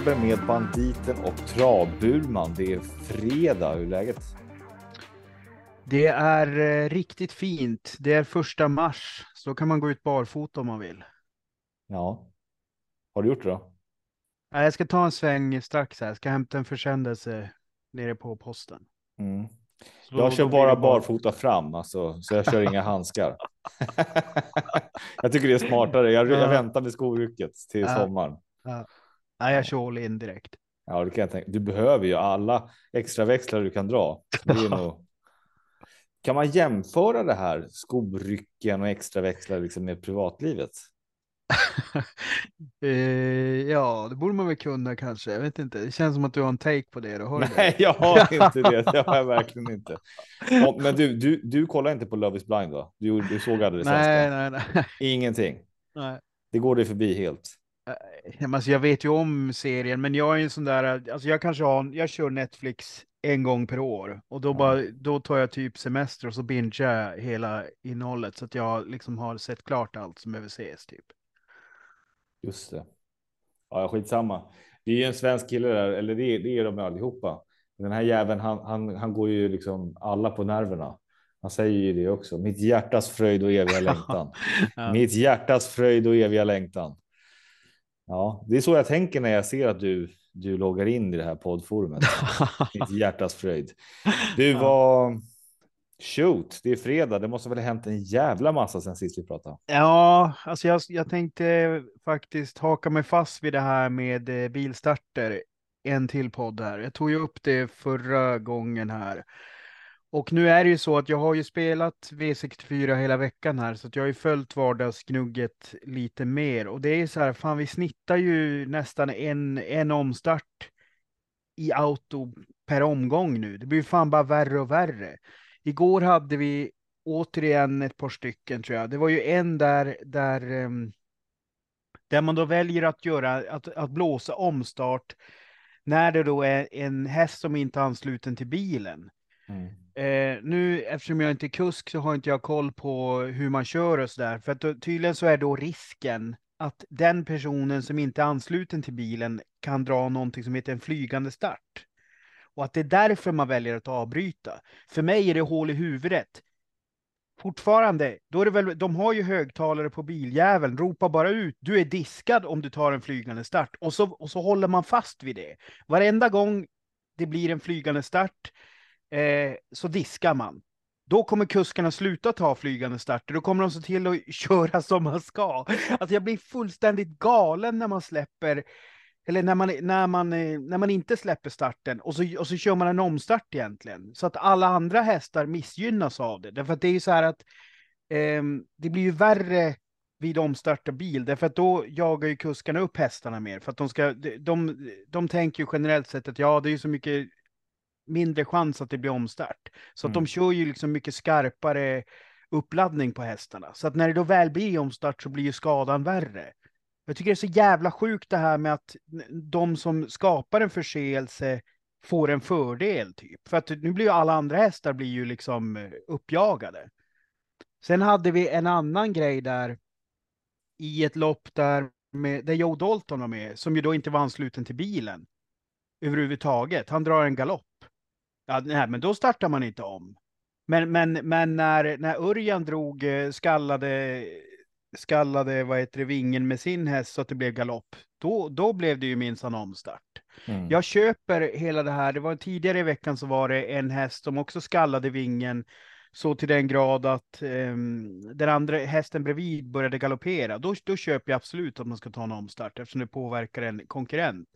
travfeber med banditen och travburman. Det är fredag. Hur är läget? Det är eh, riktigt fint. Det är första mars, så kan man gå ut barfota om man vill. Ja. Har du gjort det då? Jag ska ta en sväng strax här. Jag ska hämta en försändelse nere på posten. Mm. Så Jag kör bara barfota fram, alltså, så jag kör inga handskar. jag tycker det är smartare. Jag, jag Ja. väntar med skorycket till Ja. Nej, jag kör all in direkt. Ja, det kan jag tänka. Du behöver ju alla extra växlar du kan dra. Nog... Kan man jämföra det här skorycken och extra växlar liksom med privatlivet? Eh, ja, det borde man väl kunna kanske. Jag vet inte. Det känns som att du har en take på det. Då. Du det? Nej, jag har inte det. Det har jag verkligen inte. Ja, Men du, du, du kollar inte på Love is blind va? Du, du såg aldrig det nej, svenska? nej, nej. Ingenting. nej. Det går dig förbi helt. Men Alltså, jag vet ju om serien, men jag är en sån där, alltså jag kanske har, jag kör Netflix en gång per år och då, bara, då tar jag typ semester och så bingear jag hela innehållet så att jag liksom har sett klart allt som behöver ses typ. Just det. Ja, skitsamma. Det är ju en svensk kille där, eller det är, det är de allihopa. Den här jäveln, han, han, han går ju liksom alla på nerverna. Han säger ju det också. Mitt hjärtas fröjd och eviga längtan. Ja. Mitt hjärtas fröjd och eviga längtan. Ja, det är så jag tänker när jag ser att du, du loggar in i det här poddforumet. Mitt hjärtas fröjd. Du var shoot. Det är fredag. Det måste väl ha hänt en jävla massa sen sist vi pratade. Ja, alltså jag, jag tänkte faktiskt haka mig fast vid det här med eh, bilstarter. En till podd här. Jag tog ju upp det förra gången här. Och nu är det ju så att jag har ju spelat V64 hela veckan här, så att jag har ju följt vardagsgnugget lite mer. Och det är så här, fan vi snittar ju nästan en, en omstart i auto per omgång nu. Det blir ju fan bara värre och värre. Igår hade vi återigen ett par stycken tror jag. Det var ju en där, där, ehm, där man då väljer att göra, att, att blåsa omstart när det då är en häst som inte är ansluten till bilen. Mm. Eh, nu, eftersom jag inte är kusk, så har inte jag koll på hur man kör och sådär. För att då, tydligen så är då risken att den personen som inte är ansluten till bilen kan dra någonting som heter en flygande start. Och att det är därför man väljer att avbryta. För mig är det hål i huvudet. Fortfarande, då är det väl, de har ju högtalare på biljäveln, ropa bara ut, du är diskad om du tar en flygande start. Och så, och så håller man fast vid det. Varenda gång det blir en flygande start eh, så diskar man. Då kommer kuskarna sluta ta flygande starter. Då kommer de se till att köra som man ska. Alltså jag blir fullständigt galen när man släpper, eller när man, när man, eh, när man inte släpper starten och så, och så kör man en omstart egentligen. Så att alla andra hästar missgynnas av det. Därför att det är ju så här att eh, det blir ju värre vid omstart av bil, därför att då jagar ju kuskarna upp hästarna mer. För att de ska, de, de, de tänker ju generellt sett att ja, det är ju så mycket mindre chans att det blir omstart. Så att Mm. de kör ju liksom mycket skarpare uppladdning på hästarna. Så att när det då väl blir omstart så blir ju skadan värre. Jag tycker det är så jävla sjukt det här med att de som skapar en förseelse får en fördel typ. För att nu blir ju alla andra hästar blir ju liksom eh, uppjagade. Sen hade vi en annan grej där i ett lopp där, med, där Joe Dalton var med, som ju då inte var ansluten till bilen överhuvudtaget. Han drar en galopp. Ja, nej, men då startar man inte om. Men, men, men när, när Örjan drog eh, skallade, skallade vad heter det, vingen med sin häst så att det blev galopp, då, då blev det ju minsann omstart. Mm. Jag köper hela det här. Det var tidigare i veckan så var det en häst som också skallade vingen så till den grad att um, den andra hästen bredvid började galoppera. Då, då köper jag absolut att man ska ta en omstart eftersom det påverkar en konkurrent.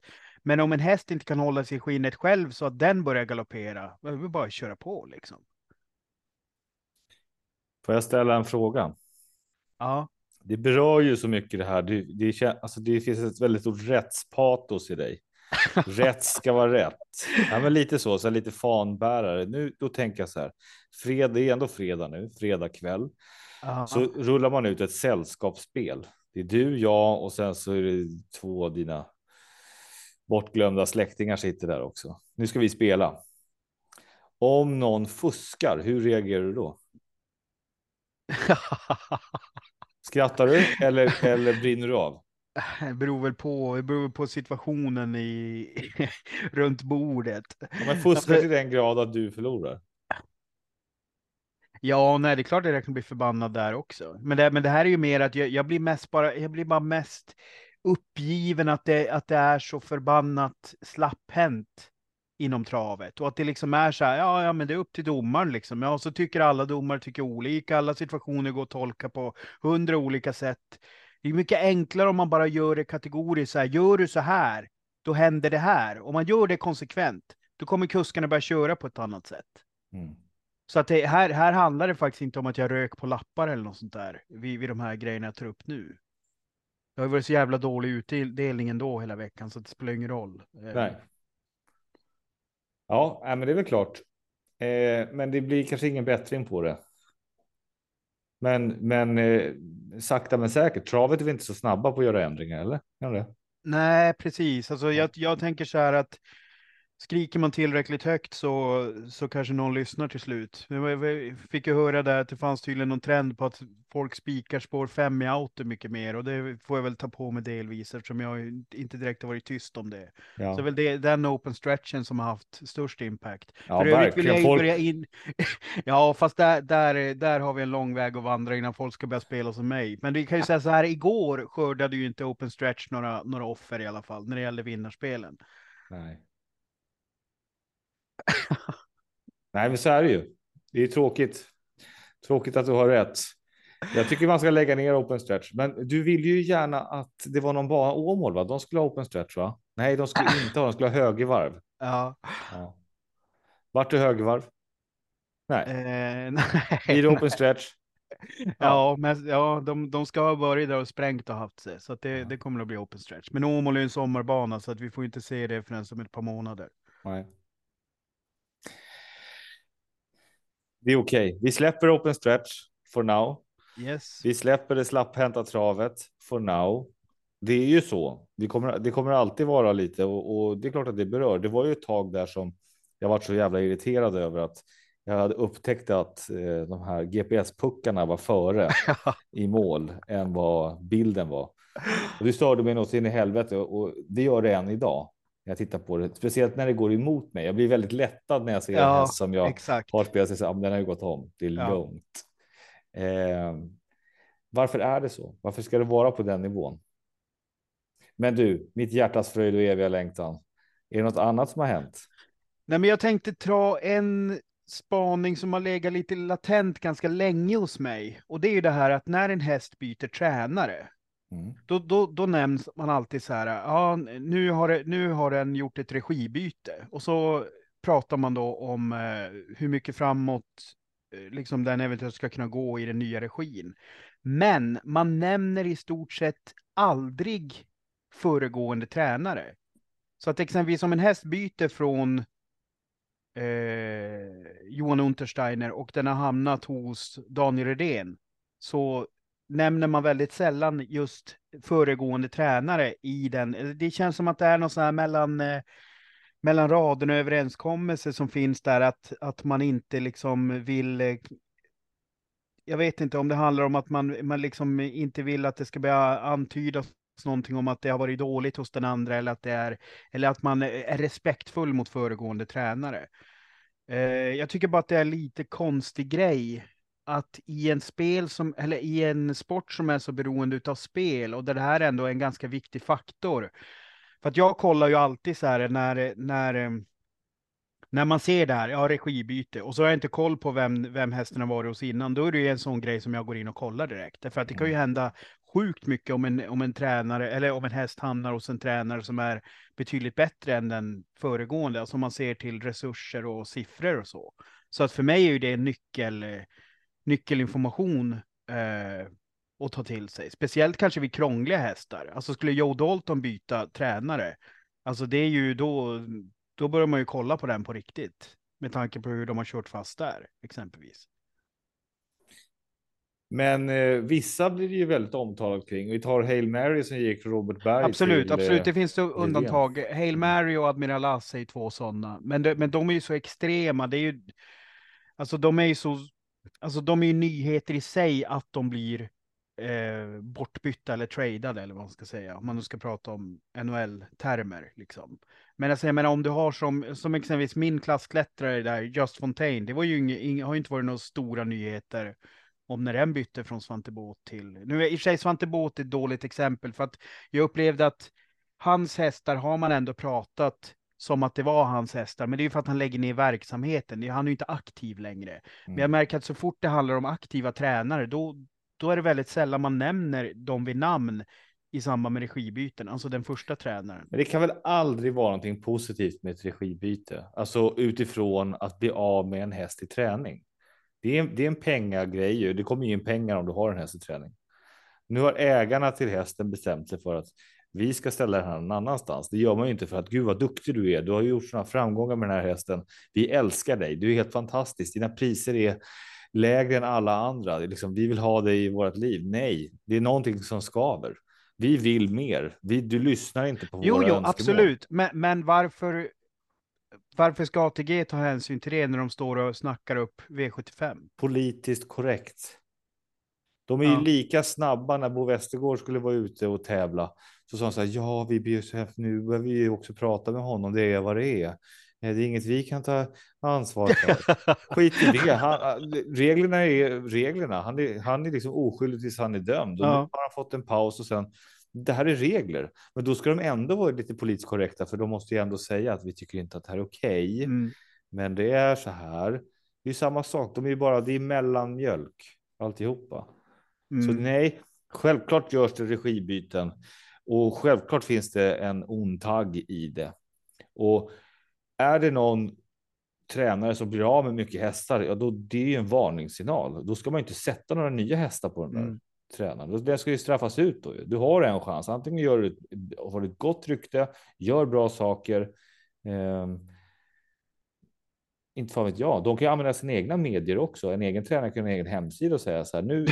Men om en häst inte kan hålla sig i skinnet själv så att den börjar galoppera, då är bara att köra på liksom. Får jag ställa en fråga? Ja, Det berör ju så mycket det här. Det, det, alltså det finns ett väldigt stort rättspatos i dig. Rätt ska vara rätt. Ja, men lite så, så lite fanbärare. Nu, då tänker jag så här. Fredag, det är ändå fredag nu, fredag kväll. ja. Så rullar man ut ett sällskapsspel. Det är du, jag och sen så är det två av dina bortglömda släktingar sitter där också. Nu ska vi spela. Om någon fuskar, hur reagerar du då? Skrattar du eller, eller brinner du av? Det beror väl på, det beror på situationen i, runt bordet. Ja, men fuskar Alltså- till den grad att du förlorar. Ja, nej, det är klart att jag kan bli förbannad där också. Men det, men det här är ju mer att jag, jag blir mest bara, jag blir bara mest uppgiven att det, att det är så förbannat slapphänt inom travet och att det liksom är så här, ja, ja, men det är upp till domaren liksom. Ja, så tycker alla domare tycker olika, alla situationer går att tolka på hundra olika sätt. Det är mycket enklare om man bara gör det kategoriskt så här, gör du så här, då händer det här. Om man gör det konsekvent, då kommer kuskarna börja köra på ett annat sätt. Mm. Så att det, här, här handlar det faktiskt inte om att jag rök på lappar eller något sånt där vid, vid de här grejerna jag tar upp nu. Det har ju varit så jävla dålig utdelning ändå hela veckan så det spelar ingen roll. Eh, Nej. Ja, men det är väl klart. Eh, men det blir kanske ingen bättring på det. Men, men eh, sakta men säkert. Travet är vi inte så snabba på att göra ändringar, eller? Är det? Nej, precis. Alltså jag, jag tänker så här att skriker man tillräckligt högt så, så kanske någon lyssnar till slut. Vi- fick ju höra där att det fanns tydligen någon trend på att folk spikar spår 5 i auto mycket mer och det får jag väl ta på mig delvis eftersom jag inte direkt har varit tyst om det. Så Ja, väl det, den open stretchen som har haft störst impact. ja För vill verkligen. ju Folk, in... ja, fast där, där, där har vi en lång väg att vandra innan folk ska börja spela som mig. Men vi kan ju säga så här, igår skördade ju inte open stretch några, några offer i alla fall, när det gällde vinnarspelen. nej. nej, men så är det ju. Det är tråkigt. Tråkigt att du har rätt. Jag tycker man ska lägga ner open stretch, men du vill ju gärna att det var någon bana Åmål, va? De skulle ha open stretch, va? Nej, de skulle inte ha. De skulle ha högervarv. Ja. Ja. Vart är högervarv? Nej, Eh, nej. blir det open stretch? Ja, men ja, de, de ska ha varit där och sprängt och haft sig, så att det, Ja. det kommer att bli open stretch. Men Åmål är en sommarbana, så att vi får inte se det förrän om ett par månader. Nej. Det är okej. Vi släpper open stretch for now. Yes. Vi släpper det slapphänta travet for now. Det är ju så. Vi kommer, det kommer alltid vara lite och, och det är klart att det berör. Det var ju ett tag där som jag varit så jävla irriterad över att jag hade upptäckt att eh, de här GPS-puckarna var före i mål än vad bilden var. Och det störde mig något in i helvete och det gör det än idag. När jag tittar på det, speciellt när det går emot mig. Jag blir väldigt lättad när jag ser en Ja, häst som jag Exakt. har spelat så, "Ah, men Den har ju gått om. Det är Ja. lugnt. Eh, varför är det så? Varför ska det vara på den nivån? Men du, mitt hjärtas fröjd och eviga längtan. Är det något annat som har hänt? Nej, men jag tänkte dra en spaning som har legat lite latent ganska länge hos mig. Och det är ju det här att när en häst byter tränare, Mm. då, då, då nämns man alltid så här, ja, nu har, det, nu har den gjort ett regibyte. Och så pratar man då om eh, hur mycket framåt eh, liksom den eventuellt ska kunna gå i den nya regin. Men man nämner i stort sett aldrig föregående tränare. Så att exempelvis om en häst byter från eh, Johan Untersteiner och den har hamnat hos Daniel Redén så nämner man väldigt sällan just föregående tränare i den. Det känns som att det är något sån här mellan, eh, mellan raderna överenskommelse som finns där att, att man inte liksom vill eh, jag vet inte om det handlar om att man, man liksom inte vill att det ska börja antydas någonting om att det har varit dåligt hos den andra eller att det är, eller att man är respektfull mot föregående tränare. Eh, jag tycker bara att det är lite konstig grej att i en spel som, eller i en sport som är så beroende av spel och där det här ändå är en ganska viktig faktor. För att jag kollar ju alltid så här när, när, eh, när man ser det här, ja regibyte, och så har jag inte koll på vem, vem hästen har varit hos innan, då är det ju en sån grej som jag går in och kollar direkt. Därför att det kan ju hända sjukt mycket om en, om en tränare, eller om en häst hamnar hos en tränare som är betydligt bättre än den föregående, alltså om man ser till resurser och siffror och så. Så att för mig är ju det en nyckel, eh, nyckelinformation eh, att ta till sig. Speciellt kanske vid krångliga hästar. Alltså skulle Joe Dalton byta tränare, alltså det är ju då, då börjar man ju kolla på den på riktigt. Med tanke på hur de har kört fast där, exempelvis. Men eh, vissa blir det ju väldigt omtalat kring. Vi tar Hail Mary som gick från Robert Berg Absolut, till, absolut. eh, Det finns undantag. Hail Mary och Admiral Ass är två sådana. Men, men de är ju så extrema. Det är ju, alltså de är ju så, alltså de är ju nyheter i sig att de blir eh, bortbytta eller tradade eller vad man ska säga. Om man nu ska prata om NHL-termer liksom. Men alltså, jag menar om du har som, som exempelvis min klassklättrare där, Just Fontaine, det var ju inga, inga, har ju inte varit några stora nyheter om när den bytte från Svante Båth till, nu är i och för sig Svante Båth ett dåligt exempel för att jag upplevde att hans hästar har man ändå pratat som att det var hans hästar, men det är ju för att han lägger ner verksamheten. Han är ju inte aktiv längre. Mm. Men jag märker att så fort det handlar om aktiva tränare, då, då är det väldigt sällan man nämner dem vid namn i samband med regibyten, alltså den första tränaren. Men det kan väl aldrig vara någonting positivt med ett regibyte, alltså utifrån att bli av med en häst i träning. Det är, det är en pengagrej, det kommer ju in pengar om du har en häst i träning. Nu har ägarna till hästen bestämt sig för att vi ska ställa den här någon annanstans. Det gör man ju inte för att gud vad duktig du är. Du har gjort sådana framgångar med den här hästen. Vi älskar dig. Du är helt fantastisk. Dina priser är lägre än alla andra. Liksom, vi vill ha dig i vårt liv. Nej, det är någonting som skaver. Vi vill mer. Vi, du lyssnar inte på jo, våra jo, önskemål. absolut. Men, men varför? Varför ska ATG ta hänsyn till det när de står och snackar upp V75? Politiskt korrekt. De är ja. ju lika snabba när Bo Westergård skulle vara ute och tävla. Så sa han så här, ja, vi BSF, nu behöver vi också prata med honom, det är vad det är. Eh, det är inget vi kan ta ansvar för. Skit i det. Han, reglerna är reglerna. Han är, han är liksom oskyldig tills han är dömd. Och ja. nu har han fått en paus och sen det här är regler, men då ska de ändå vara lite politiskt korrekta, för de måste ju ändå säga att vi tycker inte att det här är okej. Okay. Mm. Men det är så här. Det är samma sak. De är ju bara, det är mellanmjölk alltihopa. Mm. Så nej, självklart görs det regibyten och självklart finns det en ond tagg i det. Och är det någon tränare som blir av med mycket hästar, ja, då det är en varningssignal. Då ska man inte sätta några nya hästar på den där mm. tränaren. Den ska ju straffas ut då. Du har en chans. Antingen gör du har ett gott rykte, gör bra saker. Eh, inte fan vet jag. De kan ju använda sina egna medier också. En egen tränare kan ha en egen hemsida och säga så här. Nu,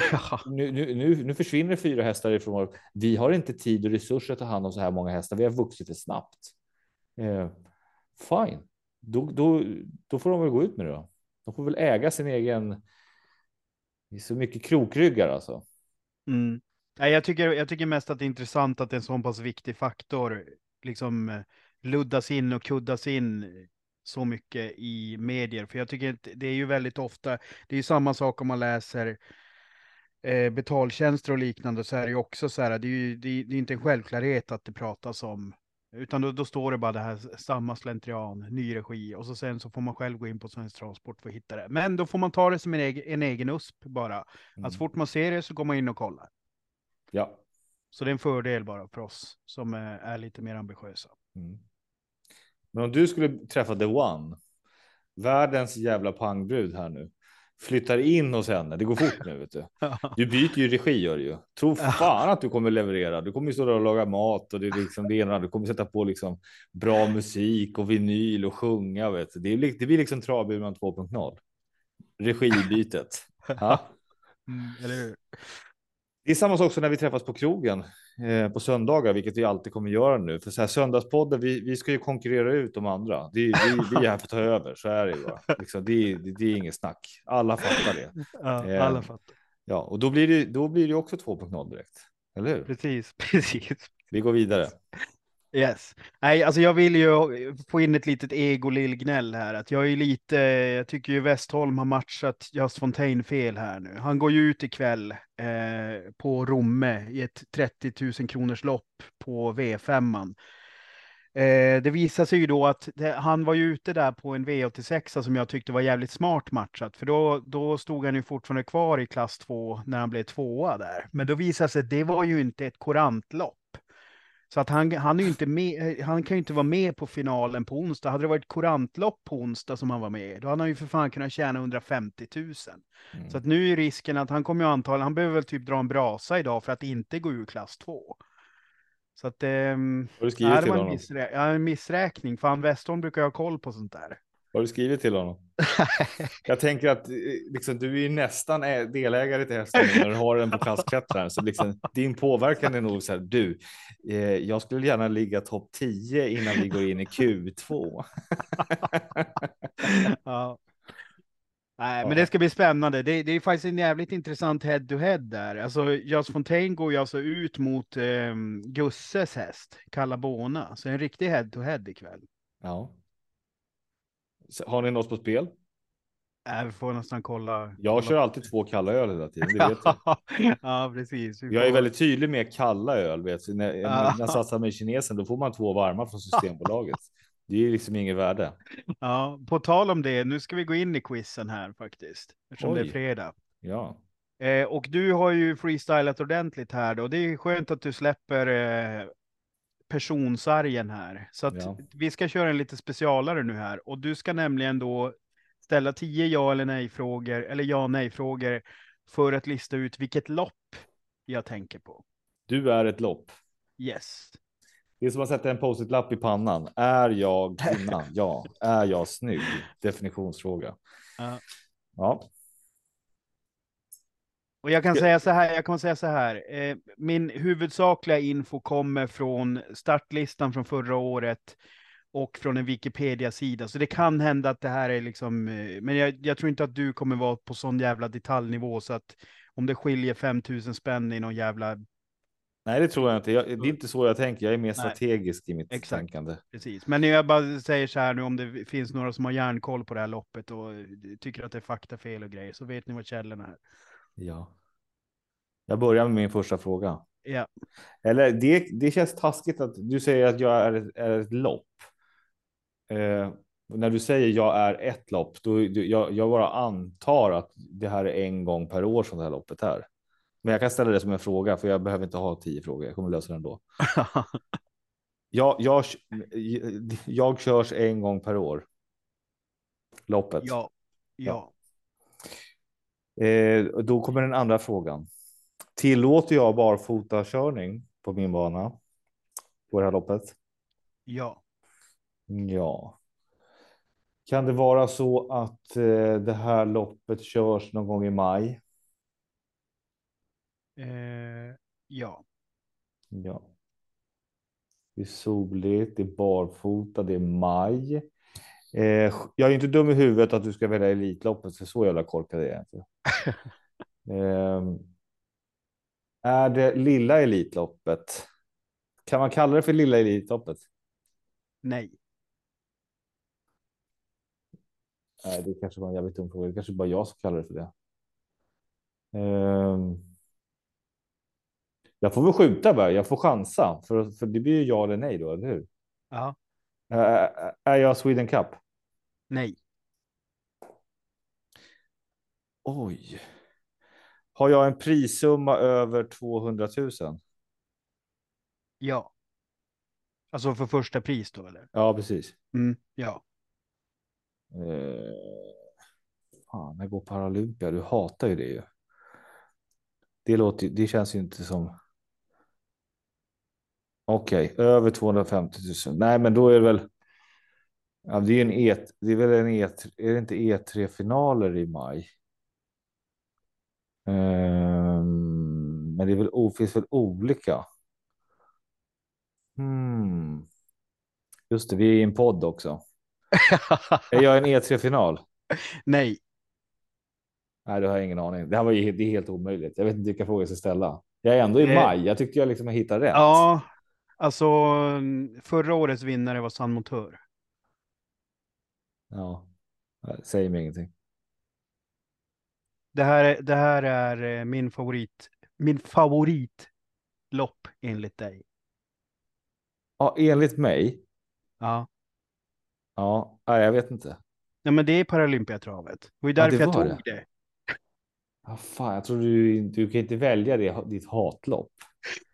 nu, nu, nu, försvinner fyra hästar ifrån. Vi har inte tid och resurser att ta hand om så här många hästar. Vi har vuxit för snabbt. Eh, fine, då, då, då får de väl gå ut med det. Då. De får väl äga sin egen. Det är så mycket krokryggar alltså. Mm. Jag, tycker, jag tycker mest att det är intressant att en så pass viktig faktor liksom eh, luddas in och kuddas in så mycket i medier. För jag tycker att det är ju väldigt ofta, det är ju samma sak om man läser eh, betaltjänster och liknande så är det ju också så här, det är ju det, det är inte en självklarhet att det pratas om, utan då, då står det bara det här samma slentrian, ny regi och så sen så får man själv gå in på Svensk Transport för att hitta det. Men då får man ta det som en egen, en egen USP bara. Mm. Att så fort man ser det så går man in och kollar. Ja. Så det är en fördel bara för oss som är, är lite mer ambitiösa. Mm. Men om du skulle träffa the one, världens jävla pangbrud här nu, flyttar in hos henne. Det går fort nu. Vet du. du byter ju regi gör du ju. Tro fan att du kommer leverera. Du kommer ju stå där och laga mat och det är liksom det ena. Du kommer sätta på liksom bra musik och vinyl och sjunga. Vet du. Det, är, det blir liksom travburen 2.0. Regibytet. Ja. Mm, eller hur? Det är samma sak som när vi träffas på krogen eh, på söndagar, vilket vi alltid kommer göra nu. För så här söndagspodden, vi, vi ska ju konkurrera ut de andra. Det, vi, vi är här för att ta över, så är det ju. Liksom, det, det, det, är inget snack. Alla fattar det. Ja, eh, alla fattar. Ja, och då blir det, då blir det också 2.0 direkt. Eller hur? Precis, precis. Vi går vidare. Yes. Nej, alltså jag vill ju få in ett litet ego-lillgnäll här. Att jag är lite, jag tycker ju Westholm har matchat Just Fontaine fel här nu. Han går ju ut ikväll eh, på Romme i ett 30 000 kronors lopp på V5. Eh, det visar sig ju då att det, han var ju ute där på en V86 som jag tyckte var jävligt smart matchat. För då, då stod han ju fortfarande kvar i klass 2 när han blev tvåa där. Men då visade sig att det var ju inte ett korantlopp. Så att han, han, är inte med, han kan ju inte vara med på finalen på onsdag. Hade det varit korantlopp på onsdag som han var med då hade han ju för fan kunnat tjäna 150 000. Mm. Så att nu är risken att han kommer ju antagligen, han behöver väl typ dra en brasa idag för att inte gå ur klass 2. Så att... Ähm, Har du skrivit till honom? Missrä ja, en missräkning. Fan, Westholm brukar ha koll på sånt där. Har du skrivit till honom? jag tänker att eh, liksom, du är nästan delägare till hästen när du har den på klassklättraren. Så liksom, din påverkan är nog så här, du, eh, jag skulle gärna ligga topp 10 innan vi går in i Q2. ja. Nej, men det ska bli spännande. Det, det är faktiskt en jävligt intressant head to head där. Alltså, Jas Fontaine går ju alltså ut mot eh, Gusses häst, Kallabona. Så en riktig head to head ikväll. Ja. Har ni något på spel? Äh, vi får nästan kolla. Jag kolla. kör alltid två kalla öl hela tiden. Det vet du. ja, precis. Vi Jag är får- väldigt tydlig med kalla öl. Vet du. När, när jag satsar med kinesen, då får man två varma från Systembolaget. Det är liksom inget värde. Ja, på tal om det, nu ska vi gå in i quizen här faktiskt. Eftersom det är Oj. fredag. Ja, Eh, och du har ju freestylat ordentligt här då. Det är skönt att du släpper eh, personsargen här. Så att Ja. vi ska köra en lite specialare nu här. Och du ska nämligen då ställa tio ja eller nej frågor, eller ja nej frågor för att lista ut vilket lopp jag tänker på. du är ett lopp. Yes. Det är som att sätta en post-it-lapp i pannan. Är jag kvinna? Ja. Är jag snygg? Definitionsfråga. Ja. Ja, Och jag kan säga så här, jag kan säga så här. Eh, min huvudsakliga info kommer från startlistan från förra året och från en Wikipedia-sida. Så det kan hända att det här är liksom, eh, men jag, jag tror inte att du kommer vara på sån jävla detaljnivå så att om det skiljer 5000 spänn i någon jävla, nej, det tror jag inte. Jag, det är inte så jag tänker. Jag är mer Nej. strategisk i mitt Exakt. tänkande. precis. Men jag bara säger så här nu om det finns några som har järnkoll på det här loppet och tycker att det är faktafel och grejer så vet ni vad källorna är. Ja. Jag börjar med min första fråga. Ja, Eller det, det känns taskigt att du säger att jag är, ett- är ett lopp. Eh, när du säger jag är ett lopp, då du- jag, jag bara antar att det här är en gång per år som det här loppet är. Men jag kan ställa det som en fråga, för jag behöver inte ha tio frågor. Jag kommer lösa den då. Jag, jag, jag körs en gång per år. Loppet. ja, ja. Eh, då kommer den andra frågan. Tillåter jag barfota körning på min bana på det här loppet? ja. Ja. Kan det vara så att eh, det här loppet körs någon gång i maj? Eh, ja. Ja. Det är soligt, det är barfota, det är maj. Eh, jag är inte dum i huvudet att du ska välja Elitloppet, för så jävla korkad är jag inte. eh, är det lilla Elitloppet? Kan man kalla det för lilla Elitloppet? Nej. Nej, det kanske var en jävligt dum fråga. Det kanske bara jag som kallar det för det. Ehm. Jag får väl skjuta bara. Jag får chansa för, för det blir ju ja eller nej då, eller hur? Ja. Ä- är jag Sweden Cup? Nej. Oj. Har jag en prissumma över 200 000? Ja. Alltså för första pris då eller? Ja, precis. Mm, ja. Eh, fan, när går Paralympia? Du hatar ju det ju. Det låter, det känns ju inte som. Okej, över 250 000. Nej, men då är det väl. Ja, det är en E. Det är väl en E. Är det inte E3 finaler i maj? Ehm, men det är väl, finns väl olika. Hmm. Just det, vi är i en podd också. Är jag en E3 final? Nej. Nej, det har jag ingen aning. Det här var ju det är helt omöjligt. Jag vet inte vilka frågor jag ska ställa. Jag är ändå i Eh, maj. Jag tyckte jag liksom jag hittade rätt. Ja, alltså förra årets vinnare var San Motör. ja. Säg mig ingenting. Det här, är- det här är eh, min favorit, min favoritlopp enligt dig. Ja, enligt mig. Ja. Ja, jag vet inte. Nej, men det är Paralympiatravet. Det var ju Ja, det därför jag var tog det. Ja, fan, jag tror du, du kan inte välja det, ditt hatlopp.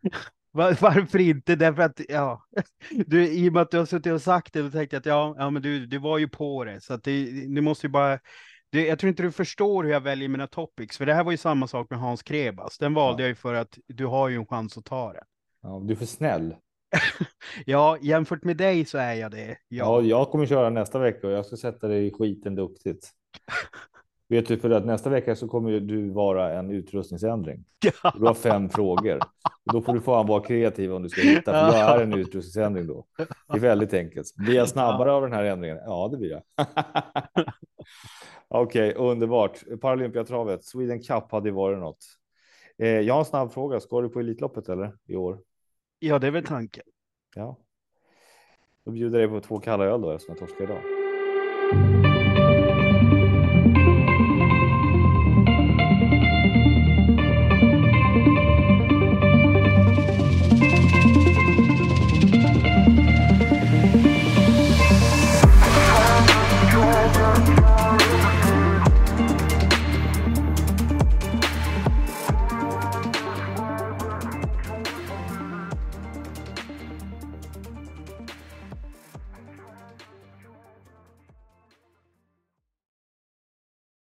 Var, varför inte? Därför att, ja, du, i och med att du har suttit och sagt det, då tänkte jag att ja, ja men du, du var ju på det. Så att det, du måste ju bara, det, jag tror inte du förstår hur jag väljer mina topics, för det här var ju samma sak med Hans Krebas. Den valde Ja. jag ju för att du har ju en chans att ta det. Ja, du är för snäll. Ja, jämfört med dig så är jag det. Ja. Ja, jag kommer köra nästa vecka och jag ska sätta dig i skiten duktigt. Vet du, för att nästa vecka så kommer du vara en utrustningsändring. Du har fem frågor. Då får du fan vara kreativ om du ska hitta, för jag är en utrustningsändring då. Det är väldigt enkelt. Blir jag snabbare av den här ändringen? Ja, det blir jag. Okej, okay, underbart. Paralympiatravet, Sweden Cup hade varit något. Eh, jag har en snabb fråga. Ska du på Elitloppet eller i år? Ja, det är väl tanken. Ja. Då bjuder jag dig på två kalla öl då eftersom jag torskar idag.